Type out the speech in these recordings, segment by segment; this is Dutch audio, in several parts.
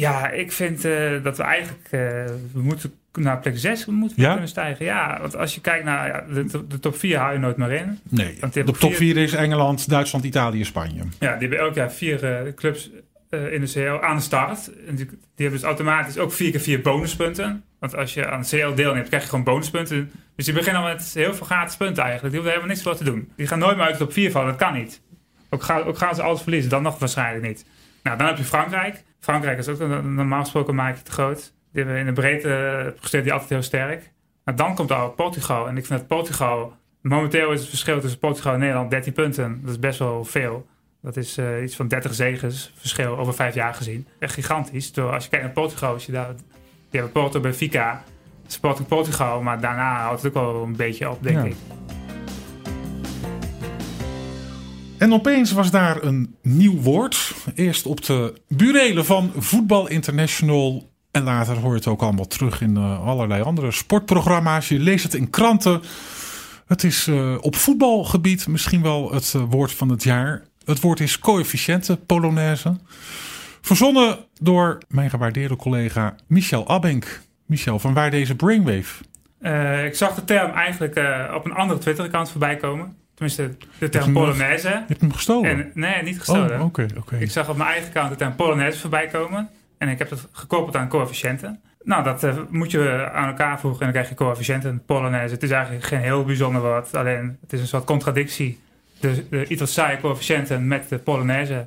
Ja, ik vind uh, dat we eigenlijk... Uh, we moeten naar plek 6 moeten Ja? kunnen stijgen. Ja, want als je kijkt naar ja, de, de top 4 hou je nooit meer in. Nee, de hebben top vier- 4 is Engeland, Duitsland, Italië, Spanje. Ja, die hebben elk jaar vier eh, clubs eh, in de CL aan de start. En die, die hebben dus automatisch ook vier keer vier bonuspunten. Want als je aan de CL deelneemt, krijg je gewoon bonuspunten. Dus die beginnen al met heel veel gratis punten eigenlijk. Die hoeven helemaal niks voor te doen. Die gaan nooit meer uit de top 4 vallen, dat kan niet. Ook, ga, ook gaan ze alles verliezen, dan nog waarschijnlijk niet. Nou, dan heb je Frankrijk. Frankrijk is ook normaal gesproken een maatje te groot. Die hebben in de breedte eh, presteert die altijd heel sterk. Maar dan komt al Portugal. En ik vind dat Portugal... Momenteel is het verschil tussen Portugal en Nederland 13 punten. Dat is best wel veel. Dat is eh, iets van 30 zegens verschil over vijf jaar gezien. Echt gigantisch. Terwijl als je kijkt naar Portugal, als je daar, die hebben Porto Benfica, Sporting Portugal, maar daarna houdt het ook wel een beetje op, denk Ja. ik. En opeens was daar een nieuw woord. Eerst op de burelen van Voetbal International. En later hoor je het ook allemaal terug in eh, allerlei andere sportprogramma's. Je leest het in kranten. Het is eh, op voetbalgebied misschien wel het eh, woord van het jaar. Het woord is coëfficiënte Polonaise. Verzonnen door mijn gewaardeerde collega Michel Abbenk. Michel, van waar deze brainwave? Ik zag de term eigenlijk op een andere Twitter-account voorbij komen. Tenminste, de term hem, Polonaise. Je hebt hem gestolen. En, nee, niet gestolen. oh, oké, oké. Ik zag op mijn eigen account de term Polonaise voorbij komen. En ik heb het gekoppeld aan coëfficiënten. Nou, dat eh, moet je aan elkaar voegen en dan krijg je coëfficiënten. Polonaise, het is eigenlijk geen heel bijzonder woord. Alleen, het is een soort contradictie. De, de iets wat saaie coëfficiënten met de Polonaise.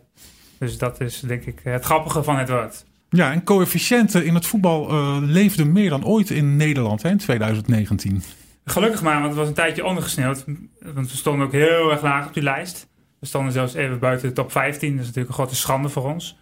Dus dat is denk ik het grappige van het woord. Ja, en coëfficiënten in het voetbal eh, leefden meer dan ooit in Nederland hè, in 2019. Gelukkig maar, want het was een tijdje ondergesneeuwd. Want we stonden ook heel erg laag op die lijst. We stonden zelfs even buiten de top 15. Dat is natuurlijk een grote schande voor ons.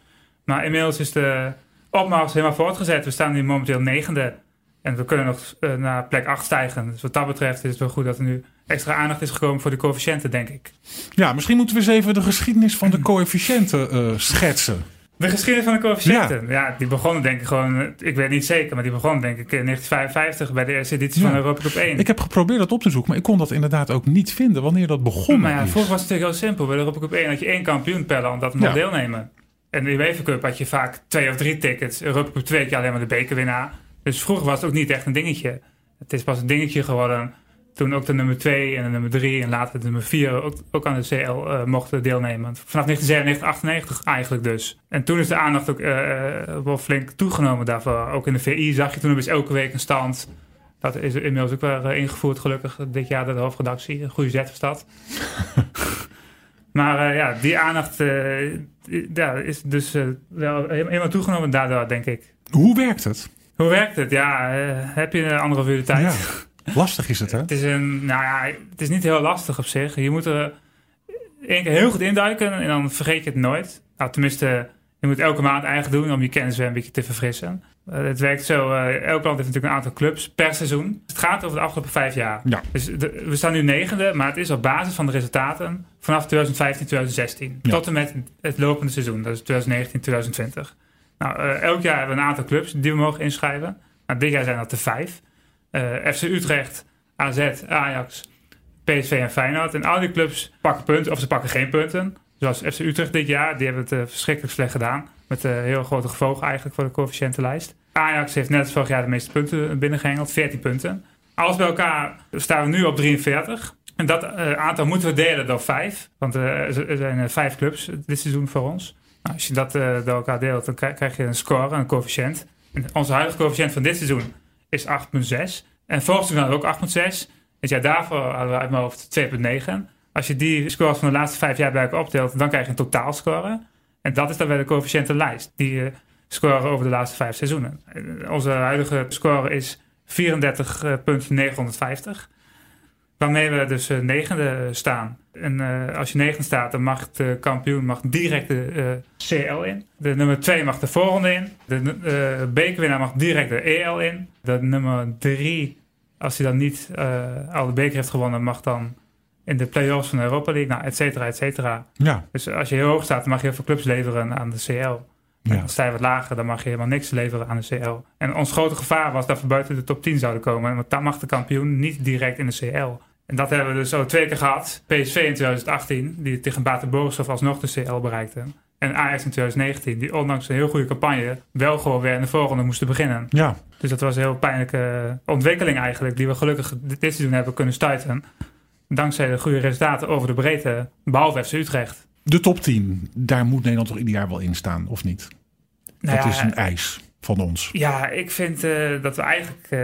Maar inmiddels is de opmars helemaal voortgezet. We staan nu momenteel negende. En we kunnen nog eh, naar plek 8 stijgen. Dus wat dat betreft is het wel goed dat er nu extra aandacht is gekomen voor de coëfficiënten, denk ik. Ja, misschien moeten we eens even de geschiedenis van de coëfficiënten eh, schetsen. De geschiedenis van de coëfficiënten. Ja. die begonnen denk ik gewoon, ik weet niet zeker, maar die begonnen denk ik in 1955 bij de eerste editie Ja. van Europa Cup 1. Ik heb geprobeerd dat op te zoeken, maar ik kon dat inderdaad ook niet vinden wanneer dat begonnen Maar ja, vroeger was het natuurlijk heel simpel. Bij de Europa Cup 1 had je één kampioen per land dat mocht Ja. deelnemen. En de UEFA Cup had je vaak twee of drie tickets. Europa Cup 2 had je alleen maar de bekerwinnaar. Dus vroeger was het ook niet echt een dingetje. Het is pas een dingetje geworden toen ook de nummer 2 en de nummer 3 en later de nummer 4 ook, ook aan de CL eh, mochten deelnemen. Vanaf 1997, 98 eigenlijk dus. En toen is de aandacht ook eh, eh, wel flink toegenomen daarvoor. Ook in de VI zag je toen dus elke week een stand. Dat is inmiddels ook weer ingevoerd gelukkig dit jaar door de hoofdredactie. Een goede zet was dat. Maar ja, die aandacht die- ja, is dus wel helemaal toegenomen daardoor, denk ik. Hoe werkt het? Hoe werkt het? Ja, heb je een anderhalf uur de tijd? Ja. Lastig is het, hè? Het is, een, nou ja, het is niet heel lastig op zich. Je moet er één keer heel goed induiken en dan vergeet je het nooit. Nou, tenminste, je moet elke maand eigenlijk doen om je kennis weer een beetje te verfrissen. Eh, het werkt zo, eh, elk land heeft natuurlijk een aantal clubs per seizoen. Het gaat over de afgelopen vijf jaar. Ja. Dus de- we staan nu negende, maar het is op basis van de resultaten vanaf 2015, 2016. Ja. Tot en met het lopende seizoen, dat is 2019, 2020. Nou, eh, elk jaar hebben we een aantal clubs die we mogen inschrijven. Nou, dit jaar zijn dat er vijf. Eh, FC Utrecht, AZ, Ajax, PSV en Feyenoord. En al die clubs pakken punten of ze pakken geen punten. Zoals FC Utrecht dit jaar, die hebben het eh, verschrikkelijk slecht gedaan. Met een heel grote gevolgen eigenlijk voor de coëfficiëntenlijst. Ajax heeft net als vorig jaar de meeste punten binnengehengeld, 14 punten. Alles bij elkaar staan we nu op 43. En dat eh, aantal moeten we delen door vijf. Want eh, er zijn eh, vijf clubs dit seizoen voor ons. Nou, als je dat eh, door elkaar deelt, dan krijg krijg je een score, een coëfficiënt. En onze huidige coëfficiënt van dit seizoen is 8,6. En vorig seizoen ook 8,6. Het jaar daarvoor hadden we uit mijn hoofd 2,9. Als je die scores van de laatste vijf jaar bij elkaar optelt, dan krijg je een totaalscore. En dat is dan weer de coëfficiëntenlijst. Die eh, scoren over de laatste vijf seizoenen. Eh, onze huidige score is 34,950. Waarmee we dus eh, negende staan. En eh, als je negende staat, dan mag de kampioen mag direct de eh, CL in. De nummer 2 mag de voorronde in. De bekerwinnaar mag direct de EL in. De nummer 3, als hij dan niet al de beker heeft gewonnen, mag dan in de play-offs van de Europa League. Nou, et cetera, et cetera. Ja. Dus als je heel hoog staat, dan mag je heel veel clubs leveren aan de CL. Ja. Sta je wat lager, dan mag je helemaal niks leveren aan de CL. En ons grote gevaar was dat we buiten de top 10 zouden komen. Want dan mag de kampioen niet direct in de CL. En dat hebben we dus al twee keer gehad. PSV in 2018, die tegen Baten Borisov alsnog de CL bereikte. En Ajax in 2019, die ondanks een heel goede campagne wel gewoon weer in de volgende moesten beginnen. Ja, Dus dat was een heel pijnlijke ontwikkeling eigenlijk, die we gelukkig dit seizoen hebben kunnen stuiten. Dankzij de goede resultaten over de breedte, behalve FC Utrecht. De top 10, daar moet Nederland toch ieder jaar wel in staan, of niet? Nou dat ja, is een eis van ons. Ja, ik vind eh, dat we eigenlijk... eh,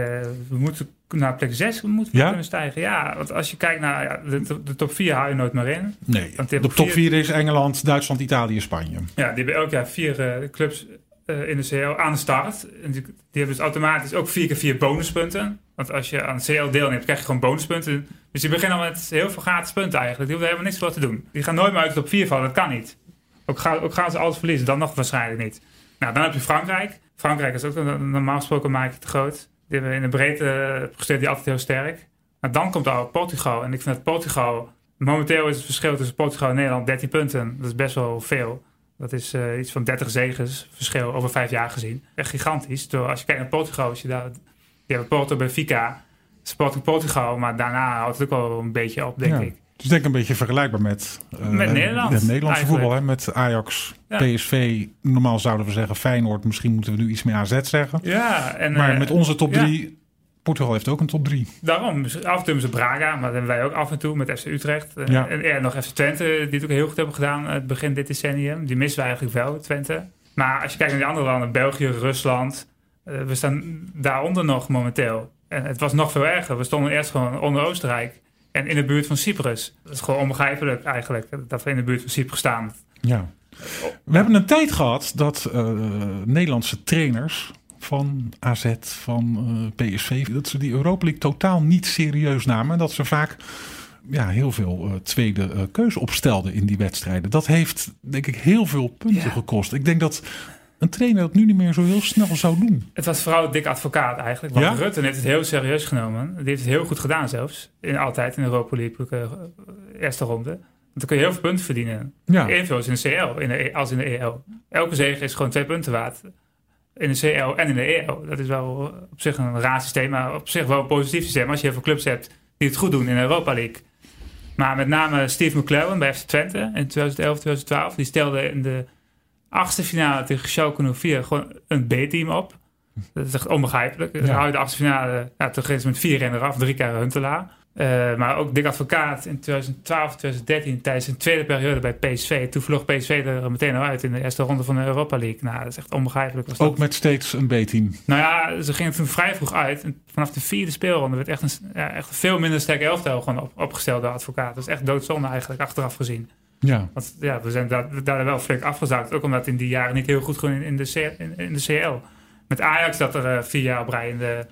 we moeten naar plek 6 moeten Ja? kunnen stijgen. Ja, want als je kijkt naar ja, de, de top 4 hou je nooit meer in. Nee, de top vier- 4 is Engeland, Duitsland, Italië, Spanje. Ja, die hebben elk jaar vier eh, clubs eh, in de CL aan de start. En die, hebben dus automatisch ook vier keer vier bonuspunten. Want als je aan de CL deelneemt, krijg je gewoon bonuspunten. Dus die beginnen al met heel veel gratis punten eigenlijk. Die hoeven helemaal niks voor te doen. Die gaan nooit meer uit de top 4 vallen, dat kan niet. Ook, ook gaan ze alles verliezen, dan nog waarschijnlijk niet. Nou, dan heb je Frankrijk. Frankrijk is ook een- normaal gesproken maak je te groot. Die hebben in de breedte presteert die altijd heel sterk. Maar dan komt al Portugal. En ik vind dat Portugal... Momenteel is het verschil tussen Portugal en Nederland 13 punten. Dat is best wel veel. Dat is eh, iets van 30 zegens verschil over vijf jaar gezien. Echt gigantisch. Terwijl als je kijkt naar Portugal, als je daar, die hebben Porto Benfica, Sporting Portugal, maar daarna houdt het ook wel een beetje op, denk Ja. ik. Dus denk ik een beetje vergelijkbaar met, eh, Met Nederland, Het Nederlandse voetbal, hè? met Ajax, Ja. PSV. Normaal zouden we zeggen Feyenoord. Misschien moeten we nu iets meer AZ zeggen. Ja, en Maar eh, met onze top ja. 3, Portugal heeft ook een top 3. daarom. Af en toe hebben ze Braga, maar dat hebben wij ook af en toe met FC Utrecht. Eh, Ja. En er nog FC Twente, die het ook heel goed hebben gedaan aan het begin dit decennium. Die missen we eigenlijk wel, Twente. Maar als je kijkt naar die andere landen, België, Rusland, eh, we staan daaronder nog momenteel. En het was nog veel erger. We stonden eerst gewoon onder Oostenrijk en in de buurt van Cyprus. Dat is gewoon onbegrijpelijk eigenlijk, dat we in de buurt van Cyprus staan. Ja. We hebben een tijd gehad dat eh, Nederlandse trainers van AZ, van eh, PSV, dat ze die Europa League totaal niet serieus namen. En dat ze vaak ja, heel veel eh, tweede eh, keuze opstelden in die wedstrijden. Dat heeft, denk ik, heel veel punten Ja. gekost. Ik denk dat een trainer dat nu niet meer zo heel snel zou doen. Het was vooral dik advocaat eigenlijk. Want Ja? Rutte heeft het heel serieus genomen. Die heeft het heel goed gedaan zelfs. In, altijd in de Europa League eerste ronde. Want dan kun je heel veel punten verdienen. Ja, Evenveel als in de CL in de, E- als in de EL. Elke zege is gewoon twee punten waard. In de CL en in de EL. Dat is wel op zich een raar systeem. Maar op zich wel een positief systeem. Als je heel veel clubs hebt die het goed doen in de Europa League. Maar met name Steve McClaren bij FC Twente in 2011, 2012. Die stelde in de achtste finale tegen Schalke 04 gewoon een B-team op. Dat is echt onbegrijpelijk. Dan Ja. hou je de achtste finale, ja, toen ze met vier rennen eraf, drie keer Huntelaar. Eh, maar ook Dick Advocaat in 2012, 2013 tijdens een tweede periode bij PSV. Toen vloog PSV er meteen al uit in de eerste ronde van de Europa League. Nou, dat is echt onbegrijpelijk. Was dat. ook met steeds een B-team. Nou ja, ze gingen toen vrij vroeg uit. En vanaf de vierde speelronde werd echt een, ja, echt een veel minder sterke elftal gewoon op, opgesteld door Advocaat. Dat is echt doodzonde eigenlijk, achteraf gezien. Ja, Want ja, we zijn daar, daar wel flink afgezakt. Ook omdat in die jaren niet heel goed gewoon in, in, de, C- in, in de CL. Met Ajax dat er eh, vier jaar op rij in de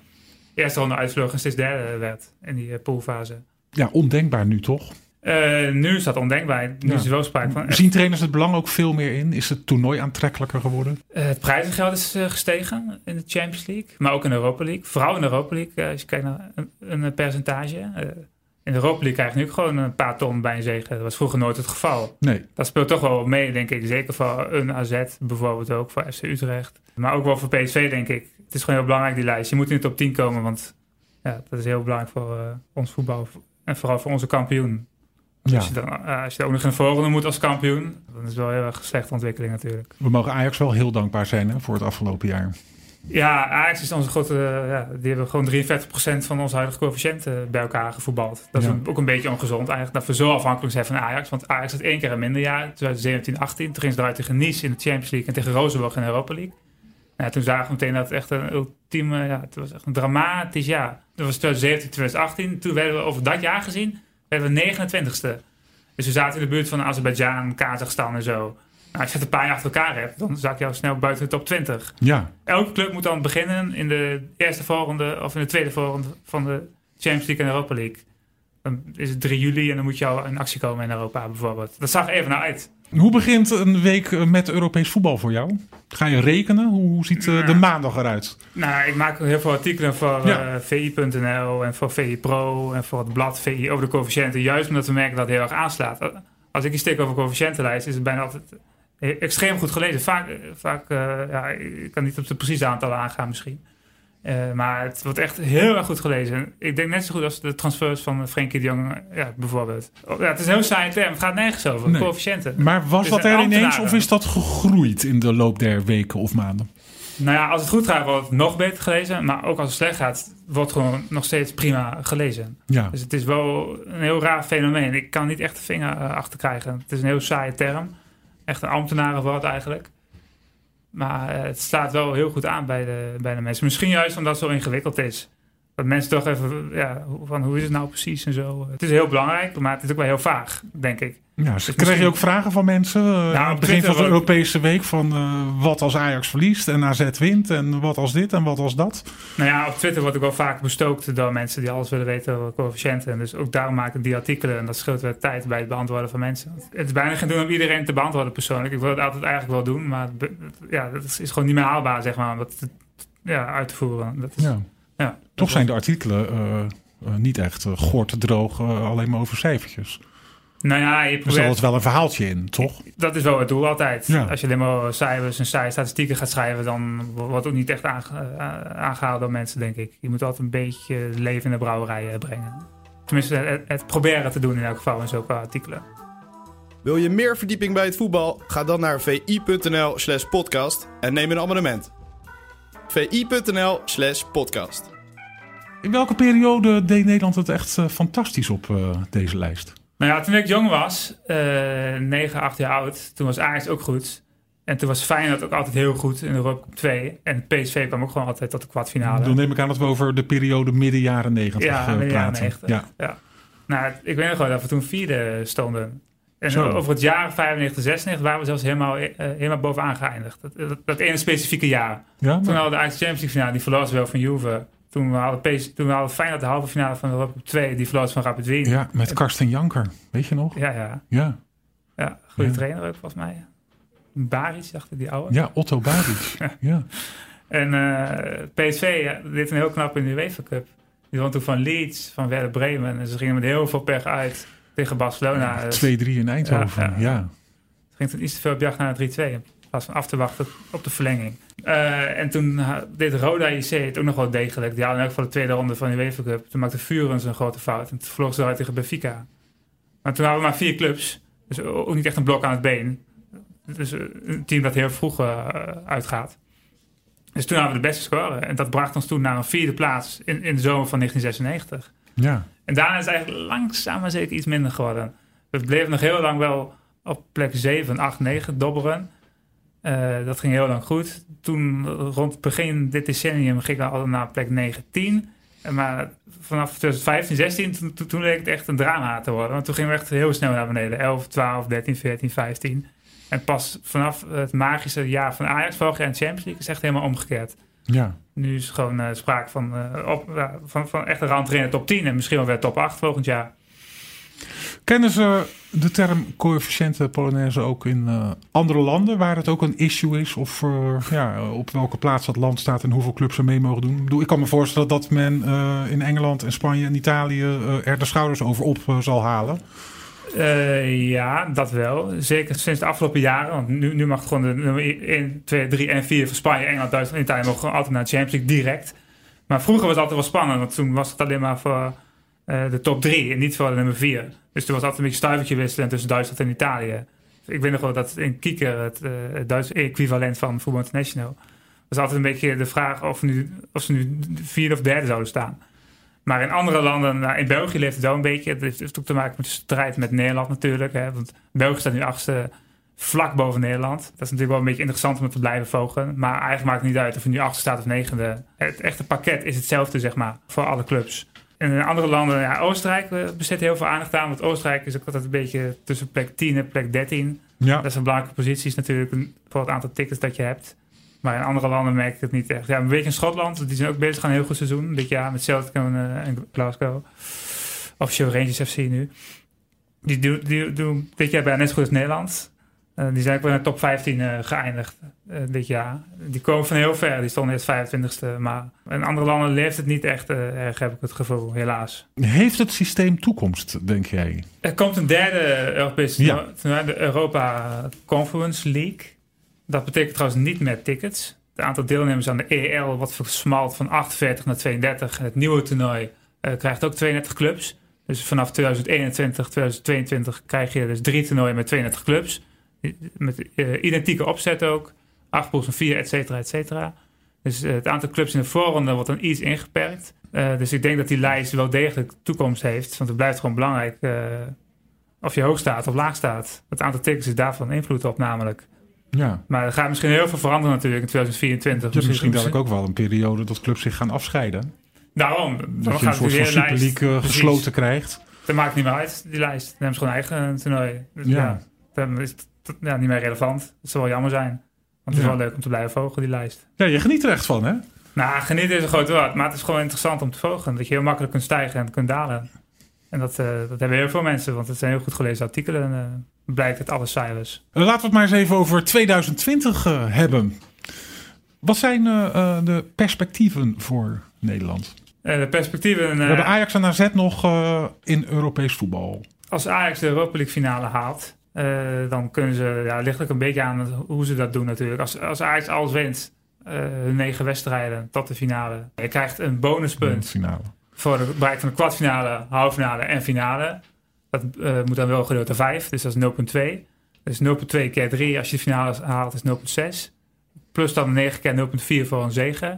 eerste ronde uitvloog en steeds derde werd in die eh, poolfase. ja ondenkbaar nu toch? Eh, nu is dat ondenkbaar. Nu Ja. is er wel sprake van. Zien trainers het belang ook veel meer in? Is het toernooi aantrekkelijker geworden? Eh, het prijzengeld is gestegen in de Champions League, maar ook in de Europa League. Vooral in de Europa League, als je kijkt naar een, een percentage. In de Europa League krijg je nu ook gewoon een paar ton bij een zege. Dat was vroeger nooit het geval. Nee. Dat speelt toch wel mee, denk ik. Zeker voor een AZ, bijvoorbeeld ook voor FC Utrecht. Maar ook wel voor PSV, denk ik. Het is gewoon heel belangrijk, die lijst. Je moet in de top 10 komen, want ja, dat is heel belangrijk voor eh, ons voetbal. En vooral voor onze kampioen. Ja. Als, je dan, eh, als je ook nog in de volgende moet als kampioen, dan is het wel heel erg slechte ontwikkeling natuurlijk. We mogen Ajax wel heel dankbaar zijn hè, voor het afgelopen jaar. Ja, Ajax is onze grote... eh, ja, die hebben gewoon 43% van onze huidige coëfficiënt bij elkaar gevoetbald. Dat is Ja. ook een beetje ongezond eigenlijk. Dat we zo afhankelijk zijn van Ajax. Want Ajax had één keer een minder jaar. 2017-18. Toen gingen ze eruit tegen Nice in de Champions League. En tegen Rosenborg in de Europa League. Ja, toen zagen we meteen dat het echt een ultieme... Ja, het was echt een dramatisch jaar. Dat was 2017, 2018. Toen werden we over dat jaar gezien... werden we 29ste. Dus we zaten in de buurt van Azerbeidzjan, Kazachstan en zo. Nou, als je het een paar jaar achter elkaar hebt... dan zak je al snel buiten de top 20 Ja, elke club moet dan beginnen in de eerste volgende of in de tweede volgende van de Champions League en Europa League. Dan is het 3 juli en dan moet je al in actie komen in Europa bijvoorbeeld. Dat zag even naar uit. Hoe begint een week eh, met Europees voetbal voor jou? Ga je rekenen? Hoe ziet eh, de Ja. maandag eruit? Nou, ik maak heel veel artikelen voor Ja. eh, VI.nl en voor VI Pro en voor het blad VI over de coëfficiënten. Juist omdat we merken dat het heel erg aanslaat. Als ik iets stik over coëfficiëntenlijst, is het bijna altijd extreem goed gelezen. Vaak, vaak ja, ik kan niet op de precieze aantallen aangaan misschien. Eh, maar het wordt echt heel erg goed gelezen. Ik denk net zo goed als de transfers van Frenkie de Jong, ja, bijvoorbeeld. Oh, ja, het is een heel saai term. Het gaat nergens over. Nee. Coëfficiënten. Maar was dat er ineens of is dat gegroeid in de loop der weken of maanden? Nou ja, als het goed gaat, wordt het nog beter gelezen. Maar ook als het slecht gaat, wordt het gewoon nog steeds prima gelezen. Ja, Dus het is wel een heel raar fenomeen. Ik kan niet echt de vinger eh, achter krijgen. Het is een heel saaie term. Echt een ambtenarenwoord eigenlijk. Maar eh, het staat wel heel goed aan bij de, bij de mensen. Misschien juist omdat het zo ingewikkeld is. Dat mensen toch even, ja, van hoe is het nou precies en zo. Het is heel belangrijk, maar het is ook wel heel vaag, denk ik. ja Dus kreeg misschien- je ook vragen van mensen eh, aan het begin van de. Europese week van eh, wat als Ajax verliest en AZ wint en wat als dit en wat als dat? Nou ja, op Twitter word ik wel vaak bestookt door mensen die alles willen weten over coëfficiënten. En dus ook daarom maak ik die artikelen. En dat scheelt weer tijd bij het beantwoorden van mensen. Het is bijna geen doen om iedereen te beantwoorden persoonlijk. Ik wil het altijd eigenlijk wel doen, maar ja, dat is, is gewoon niet meer haalbaar, zeg maar, om dat te- ja, uit te voeren. Dat is, Ja. Ja, Toch zijn de artikelen eh, eh, niet echt uh, gort droog, eh, alleen maar over cijfertjes. Nou ja, je Er zit probeert, altijd wel een verhaaltje in, toch? dat is wel het doel altijd. Ja. Als je alleen maar cijfers en saaie statistieken gaat schrijven, dan wordt ook niet echt aange- eh, aangehaald door mensen, denk ik. Je moet altijd een beetje leven in de brouwerij eh, brengen. Tenminste, het, het proberen te doen in elk geval in zulke artikelen. Wil je meer verdieping bij het voetbal? Ga dan naar vi.nl slash podcast en neem een abonnement. vi.nl slash podcast. In welke periode deed Nederland het echt eh, fantastisch op eh, deze lijst? Nou ja, toen ik jong was, eh 9, 8 jaar oud, toen was Ajax ook goed. En toen was Feyenoord ook altijd heel goed in de Europa Cup 2. En PSV kwam ook gewoon altijd tot de kwartfinale. Dan neem ik aan dat we over de periode midden jaren negentig Ja, eh, midden jaren praten. 90. Ja. Nou, ik weet nog wel dat we toen vierde stonden. En Zo. over het jaar 95, 96 waren we zelfs helemaal, eh, helemaal bovenaan geëindigd. Dat, dat, dat ene specifieke jaar. Ja, Toen hadden de Ajax Champions League finale, die verloor ze wel van Juve. Toen we hadden, toen we hadden Feyenoord de halve finale van de Europa Cup 2, die verloor ze van Rapid Wien. ja, met Karsten Janker, weet je nog? ja, ja. Ja, ja goede Ja. trainer ook volgens mij. Baric, dacht ik, die oude. ja Otto Badic. ja. En eh, PSV deed een heel knap in de UEFA Cup. Die won toen van Leeds, van Werder Bremen. En ze gingen met heel veel pech uit tegen Barcelona. Dus 2-3 in Eindhoven, Ja, ja. ja. het ging toen iets te veel op jacht naar de 3-2. In plaats van af te wachten op de verlenging. Eh, en toen deed Roda JC het ook nog wel degelijk. Die haalden ook voor de tweede ronde van de UEFA Cup. Toen maakte Furens een grote fout. En toen verloren ze eruit tegen Benfica. Maar toen hadden we maar vier clubs. Dus ook niet echt een blok aan het been. Dus eh, een team dat heel vroeg eh, uitgaat. Dus toen hadden we de beste score. En dat bracht ons toen naar een vierde plaats in, in de zomer van 1996. ja. En daarna is het eigenlijk langzaam maar zeker iets minder geworden. We bleven nog heel lang wel op plek 7, 8, 9 dobberen. Eh, dat ging heel lang goed. Toen rond begin dit decennium gingen we al naar plek 9, 10. En Maar vanaf 2015, 16, toen, toen, toen leek het echt een drama te worden. Want toen gingen we echt heel snel naar beneden. 11, 12, 13, 14, 15. En pas vanaf het magische jaar van Ajax, vorig jaar in Champions League, is het echt helemaal omgekeerd. ja. Nu is gewoon eh, sprake van, eh, op, van, van echt een de top 10 en misschien wel weer top 8 volgend jaar. Kennen ze de term coëfficiënte Polonaise ook in eh, andere landen waar het ook een issue is? Of eh, ja, op welke plaats dat land staat en hoeveel clubs er mee mogen doen? Ik, kan me voorstellen dat men eh, in Engeland en Spanje en Italië er de schouders over op zal halen. Ja, dat wel. Zeker sinds de afgelopen jaren. Want nu, nu mag gewoon de nummer 1, 2, 3 en 4 van Spanje, Engeland, Duitsland en Italië mogen gewoon altijd naar de Champions League direct. Maar vroeger was het altijd wel spannend, want toen was het alleen maar voor eh, de top 3 en niet voor de nummer 4. Dus toen was altijd een beetje stuivertje wisselen tussen Duitsland en Italië. Ik weet nog wel dat in Kieker, het, eh, het Duitse equivalent van Voetbal International, was altijd een beetje de vraag of, nu, of ze nu vierde of derde zouden staan. Maar in andere landen, nou, in België leeft het wel een beetje. Het heeft, ook te maken met de strijd met Nederland natuurlijk. Hè, want België staat nu achtste vlak boven Nederland. Dat is natuurlijk wel een beetje interessant om te blijven volgen. Maar eigenlijk maakt het niet uit of je nu achtste staat of negende. Het echte pakket is hetzelfde, zeg maar, voor alle clubs. En in andere landen, ja, Oostenrijk eh, besteedt heel veel aandacht aan. Want Oostenrijk is ook altijd een beetje tussen plek 10 en plek 13. Ja, Dat zijn belangrijke posities natuurlijk voor het aantal tickets dat je hebt. Maar in andere landen merk ik het niet echt. Ja, een beetje in Schotland, die zijn ook bezig aan een heel goed seizoen. Dit jaar met Celtic en, eh, en Glasgow. Officieel Rangers FC nu. Die doen, die doen dit jaar bijna net zo goed als Nederland. Eh, die zijn ook weer in de top 15 eh, geëindigd eh, dit jaar. Die komen van heel ver. Die stonden eerst 25ste. Maar in andere landen leeft het niet echt erg, heb ik het gevoel, helaas. heeft het systeem toekomst, denk jij? Er komt een derde Europese Ja. toernooi, de Europa Conference League. Dat betekent trouwens niet met tickets. Het aantal deelnemers aan de EL wordt versmalt van 48 naar 32. En het nieuwe toernooi uh, krijgt ook 32 clubs. Dus vanaf 2021, 2022 krijg je dus drie toernooien met 32 clubs. Met uh, identieke opzet ook. Acht pools van vier, et cetera, et cetera. Dus uh, het aantal clubs in de voorronde wordt dan iets ingeperkt. Uh, dus ik denk dat die lijst wel degelijk toekomst heeft. Want het blijft gewoon belangrijk of je hoog staat of laag staat. Het aantal tickets is daarvan invloed op namelijk. Ja. Maar er gaat misschien heel veel veranderen natuurlijk in 2024. Dus misschien dadelijk ook wel een periode dat clubs zich gaan afscheiden. Daarom. Dat je een soort van Super League gesloten krijgt. Dat maakt niet meer uit, die lijst. Dan hebben ze gewoon eigen toernooi. Dus ja. ja. dan is het ja, niet meer relevant. Het zou wel jammer zijn. Want het is wel leuk om te blijven volgen, die lijst. Ja, je geniet er echt van, hè? Nou, genieten is een groot woord. Maar het is gewoon interessant om te volgen. Dat je heel makkelijk kunt stijgen en kunt dalen. En dat, uh, dat hebben heel veel mensen, want het zijn heel goed gelezen artikelen. En uh, blijkt het alles cijfers. Laten we het maar eens even over 2020 uh, hebben. Wat zijn de perspectieven voor Nederland? de perspectieven... we hebben Ajax en AZ nog in Europees voetbal. Als Ajax de Europa League finale haalt, dan kunnen ze... Ja, ligt ook een beetje aan hoe ze dat doen natuurlijk. Als, als Ajax alles wint, hun negen wedstrijden tot de finale. Je krijgt een bonuspunt. finale voor de bereik van de kwartfinale, halve finale en finale. Dat uh, moet dan wel gedeeld door 5, dus dat is 0,2. Dus 0,2 keer 3 als je de finale haalt is 0,6. Plus dan 9 keer 0,4 voor een zegen.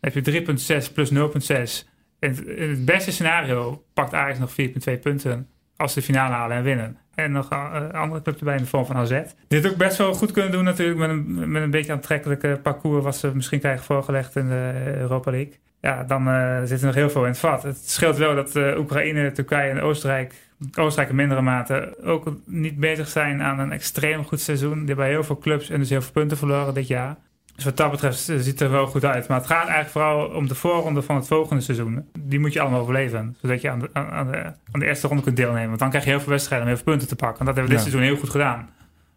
Dan heb je 3,6 plus 0,6. In, in het beste scenario pakt Ajax nog 4,2 punten als ze de finale halen en winnen. En nog een uh, andere club erbij in de vorm van AZ. Dit ook best wel goed kunnen doen natuurlijk met een, met een beetje aantrekkelijke parcours... wat ze misschien krijgen voorgelegd in de Europa League ja, dan uh, zit er nog heel veel in het vat. Het scheelt wel dat uh, Oekraïne, Turkije en Oostenrijk, Oostenrijk in mindere mate, ook niet bezig zijn aan een extreem goed seizoen. Die hebben heel veel clubs en dus heel veel punten verloren dit jaar. Dus wat dat betreft uh, ziet het er wel goed uit. Maar het gaat eigenlijk vooral om de voorronde van het volgende seizoen. Die moet je allemaal overleven. Zodat je aan de, aan de, aan de eerste ronde kunt deelnemen. Want dan krijg je heel veel wedstrijden om heel veel punten te pakken. En dat hebben we dit seizoen heel goed gedaan.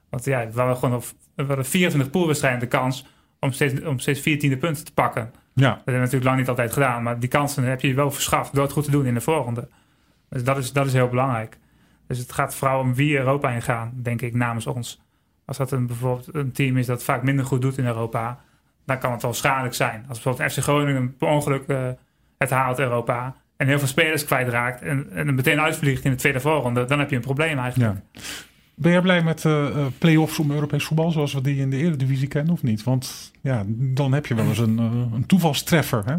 Want ja, we hadden gewoon op, we hadden 24 poolwedstrijden de kans om steeds, om steeds 14e punten te pakken. Ja. Dat hebben we natuurlijk lang niet altijd gedaan. Maar die kansen heb je wel verschaft door het goed te doen in de volgende. Dus dat is, dat is heel belangrijk. Dus het gaat vooral om wie Europa ingaan, denk ik, namens ons. Als dat een, bijvoorbeeld een team is dat vaak minder goed doet in Europa, dan kan het wel schadelijk zijn. Als bijvoorbeeld FC Groningen per ongeluk uh, het haalt Europa en heel veel spelers kwijtraakt en, en meteen uitvliegt in de tweede voorronde, dan heb je een probleem eigenlijk. Ja. Ben jij blij met uh, play-offs om Europees voetbal zoals we die in de Eredivisie kennen of niet? Want ja, dan heb je wel eens een, uh, een toevalstreffer, hè?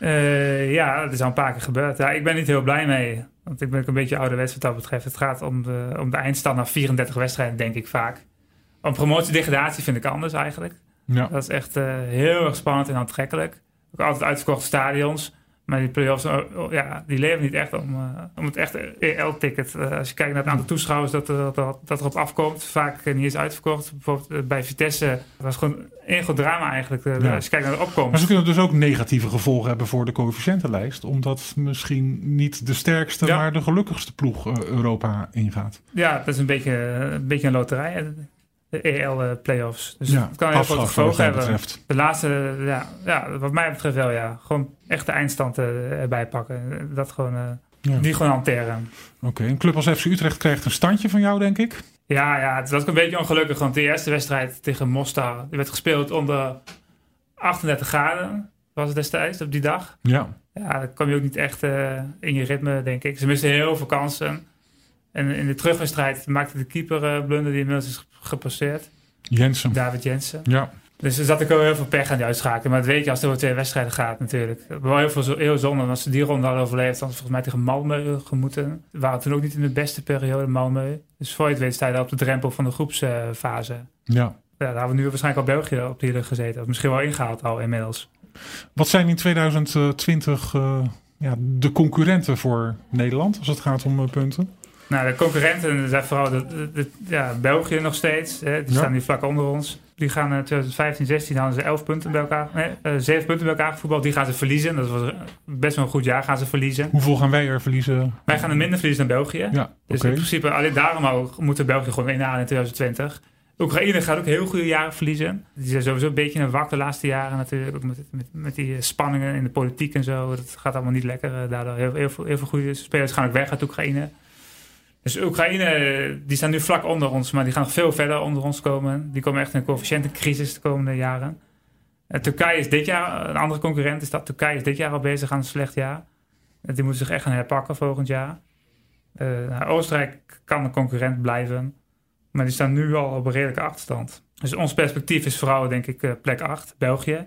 Uh, ja, dat is al een paar keer gebeurd. Ja, ik ben niet heel blij mee. Want ik ben ook een beetje ouderwets wat dat betreft. Het gaat om de, om de eindstand naar 34 wedstrijden, denk ik vaak. Om promotie-degradatie vind ik anders eigenlijk. Ja. Dat is echt heel erg spannend en aantrekkelijk. Ook altijd uitverkochte stadions. Maar die play-offs, oh, oh, ja, die leven niet echt om, uh, om het echte EL-ticket. Uh, als je kijkt naar het aantal toeschouwers dat, dat, dat, dat erop afkomt, vaak niet eens uitverkocht. Bijvoorbeeld eh, bij Vitesse was gewoon één groot drama eigenlijk. Ja. Als je kijkt naar de opkomst. Maar ze kunnen dus ook negatieve gevolgen hebben voor de coëfficiëntenlijst. Omdat misschien niet de sterkste, maar de gelukkigste ploeg Europa ingaat. Ja, dat is een beetje, een, beetje een loterij de EL-playoffs. Dus ja, het kan heel veel gevolgen hebben. Betreft. De laatste, ja, ja, wat mij betreft wel, ja. Gewoon echt de eindstand uh, erbij pakken. Dat gewoon, uh, ja. die gewoon hanteren. Oké, een club als FC Utrecht krijgt een standje van jou, denk ik? Ja, ja het was ook een beetje ongelukkig. Want de eerste wedstrijd tegen Mostar, die werd gespeeld onder 38 graden. Was het destijds, op die dag. Ja. Ja, dan kwam je ook niet echt uh, in je ritme, denk ik. Ze misten heel veel kansen. En in de terugwedstrijd maakte de keeper uh, blunder die inmiddels is gepasseerd. Jensen. David Jensen. Ja. Dus er zat ook wel heel veel pech aan die uitschakeling. Maar dat weet je als er over twee wedstrijden gaat natuurlijk. Wel heel, veel, heel zonde. als ze die ronde hadden overleefd, dan volgens mij tegen Malmö gemoeten. We waren toen ook niet in de beste periode Malmö. Dus voor je het weet sta je op de drempel van de groepsfase. ja. ja. Daar hebben we nu waarschijnlijk al België op die gezeten. Of misschien wel ingehaald al inmiddels. Wat zijn in 2020 uh, ja, de concurrenten voor Nederland als het gaat om punten? Nou, de concurrenten zijn vooral de, de, ja, België nog steeds. Hè, die staan nu vlak onder ons. Die gaan in 2015, 16 hadden ze 11 punten bij elkaar. Nee, uh, eh, 7 punten bij elkaar gevoetbald. Die gaan ze verliezen. Dat was best wel een goed jaar, gaan ze verliezen. Hoeveel gaan wij er verliezen? Wij gaan er minder verliezen dan België. Ja, dus in principe, alleen daarom ook, moeten België gewoon inhalen in 2020. Oekraïne gaat ook heel goede jaren verliezen. Die zijn sowieso een beetje een wak de laatste jaren natuurlijk. Ook met, met, met die spanningen in de politiek en zo. Dat gaat allemaal niet lekker. Eh, daardoor heel, heel, veel, heel veel goede spelers gaan ook weg uit Oekraïne. Dus Oekraïne, die staan nu vlak onder ons, maar die gaan nog veel verder onder ons komen. Die komen echt in een coëfficiëntencrisis de komende jaren. Uh, Turkije is dit jaar, een andere concurrent is dat. Turkije is dit jaar al bezig aan een slecht jaar. die moeten zich echt gaan herpakken volgend jaar. Nou, Oostenrijk kan een concurrent blijven. Maar die staan nu al op een redelijke achterstand. Dus ons perspectief is vooral, denk ik, plek 8, België.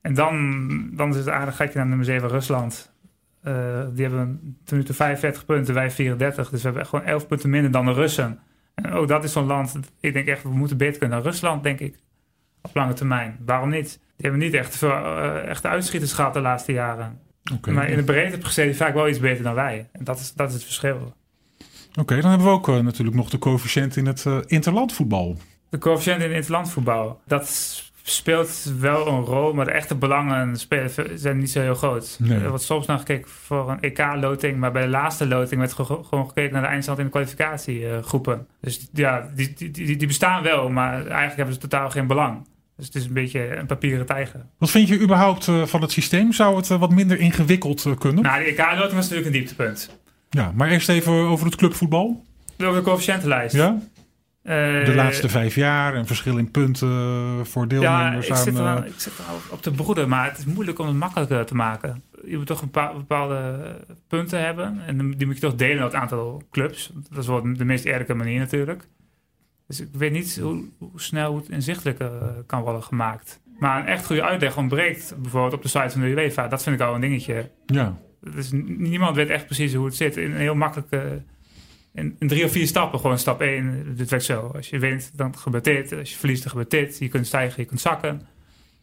En dan, dan is het aardig je naar nummer 7, Rusland. Uh, die hebben ten nu 45 punten, wij 34. Dus we hebben gewoon 11 punten minder dan de Russen. En ook dat is zo'n land, ik denk echt, we moeten beter kunnen dan Rusland, denk ik. Op lange termijn. Waarom niet? Die hebben niet echt veel uh, echte uitschieters gehad de laatste jaren. Okay. Maar in de breedte die vaak wel iets beter dan wij. En dat is, dat is het verschil. Oké, dan hebben we ook uh, natuurlijk nog de coëfficiënt in het interlandvoetbal. De coëfficiënt in het interlandvoetbal. Dat speelt wel een rol, maar de echte belangen spelen, zijn niet zo heel groot. Er wordt soms naar gekeken voor een EK-loting, maar bij de laatste loting werd gewoon gekeken naar de eindstand in de kwalificatiegroepen. Dus ja, die, die, die, die, bestaan wel, maar eigenlijk hebben ze totaal geen belang. Dus het is een beetje een papieren tijger. Wat vind je überhaupt uh, van het systeem? Zou het uh, wat minder ingewikkeld uh, kunnen? Nou, de EK-loting was natuurlijk een dieptepunt. Ja, maar eerst even over het clubvoetbal. Over de coëfficiëntenlijst. Ja? De eh, laatste vijf jaar en verschil in punten voor deelnemers. Ja, ik zit, aan, ik zit er op de broeden, maar het is moeilijk om het makkelijker te maken. Je moet toch een paar bepaalde punten hebben. En die moet je toch delen met het aantal clubs. Dat is wel de meest eerlijke manier natuurlijk. Dus ik weet niet hoe, hoe snel het inzichtelijker eh, kan worden gemaakt. Maar een echt goede uitleg ontbreekt bijvoorbeeld op de site van de UEFA. Dat vind ik al een dingetje. Ja. Dus niemand weet echt precies hoe het zit. In een heel makkelijke in, in, drie of vier stappen. Gewoon stap één, dit werkt zo. Als je wint, dan gebeurt dit. Als je verliest, dan gebeurt dit. Je kunt stijgen, je kunt zakken.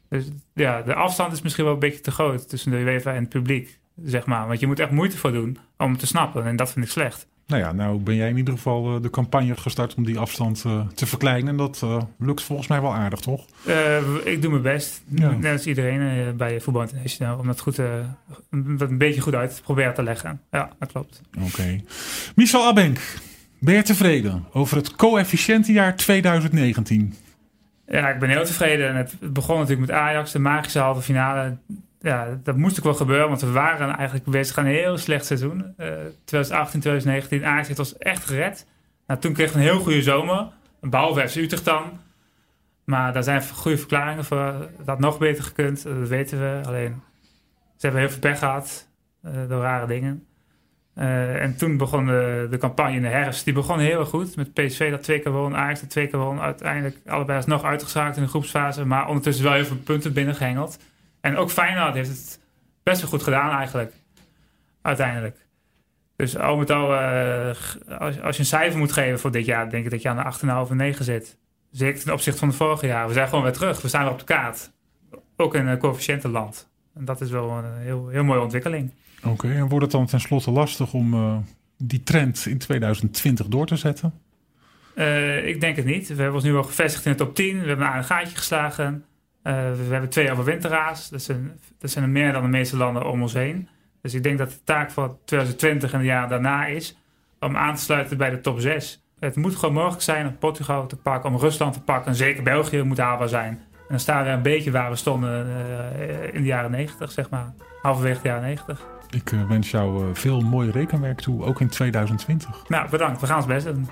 Dus ja, de afstand is misschien wel een beetje te groot tussen de UEFA en het publiek, zeg maar. Want je moet echt moeite voor doen om het te snappen. En dat vind ik slecht. Nou ja, nou ben jij in ieder geval eh, de campagne gestart om die afstand uh, te verkleinen. En dat uh, lukt volgens mij wel aardig, toch? ik doe mijn best. Ja. Net als iedereen bij Voetbal International. Om dat, goed, een beetje goed uit te proberen te leggen. Ja, dat klopt. Oké. Michel Abbenk, ben je tevreden over het coëfficiëntenjaar 2019? Ja, ik ben heel tevreden. Het begon natuurlijk met Ajax, de magische halve finale ja, dat moest ook wel gebeuren, want we waren eigenlijk bezig aan een heel slecht seizoen. Uh, 2018, 2019, Ajax heeft ons echt gered. Nou, toen kregen we een heel goede zomer, behalve FC Utrecht dan. Maar daar zijn goede verklaringen voor. Dat nog beter gekund, dat weten we. Alleen, ze hebben heel veel pech gehad uh, door rare dingen. Uh, en toen begon de, de, campagne in de herfst. Die begon heel erg goed. Met PSV dat twee keer won, Ajax dat twee keer won. Uiteindelijk allebei nog uitgezaakt in de groepsfase. Maar ondertussen wel heel veel punten binnengehengeld. En ook Feyenoord heeft het best wel goed gedaan eigenlijk. Uiteindelijk. Dus al met al, uh, als, als je een cijfer moet geven voor dit jaar, denk ik dat je aan de 8,5 en 9 zit. Zeker ten opzichte van het vorige jaar. We zijn gewoon weer terug. We staan weer op de kaart. Ook in een coëfficiëntenland. En dat is wel een heel, heel mooie ontwikkeling. Oké, en wordt het dan tenslotte lastig om uh, die trend in 2020 door te zetten? Uh, ik denk het niet. We hebben ons nu al gevestigd in de top 10. We hebben een aardig gaatje geslagen. Uh, we hebben twee overwinteraars. Dat zijn, dat zijn er meer dan de meeste landen om ons heen. Dus ik denk dat de taak voor 2020 en de jaren daarna is om aan te sluiten bij de top 6. Het moet gewoon mogelijk zijn om Portugal te pakken, om Rusland te pakken. En zeker België moet haalbaar zijn. En dan staan we een beetje waar we stonden uh, in de jaren 90, zeg maar. Halverwege de jaren 90. Ik uh, wens jou veel mooi rekenwerk toe, ook in 2020. Nou, bedankt. We gaan ons best doen.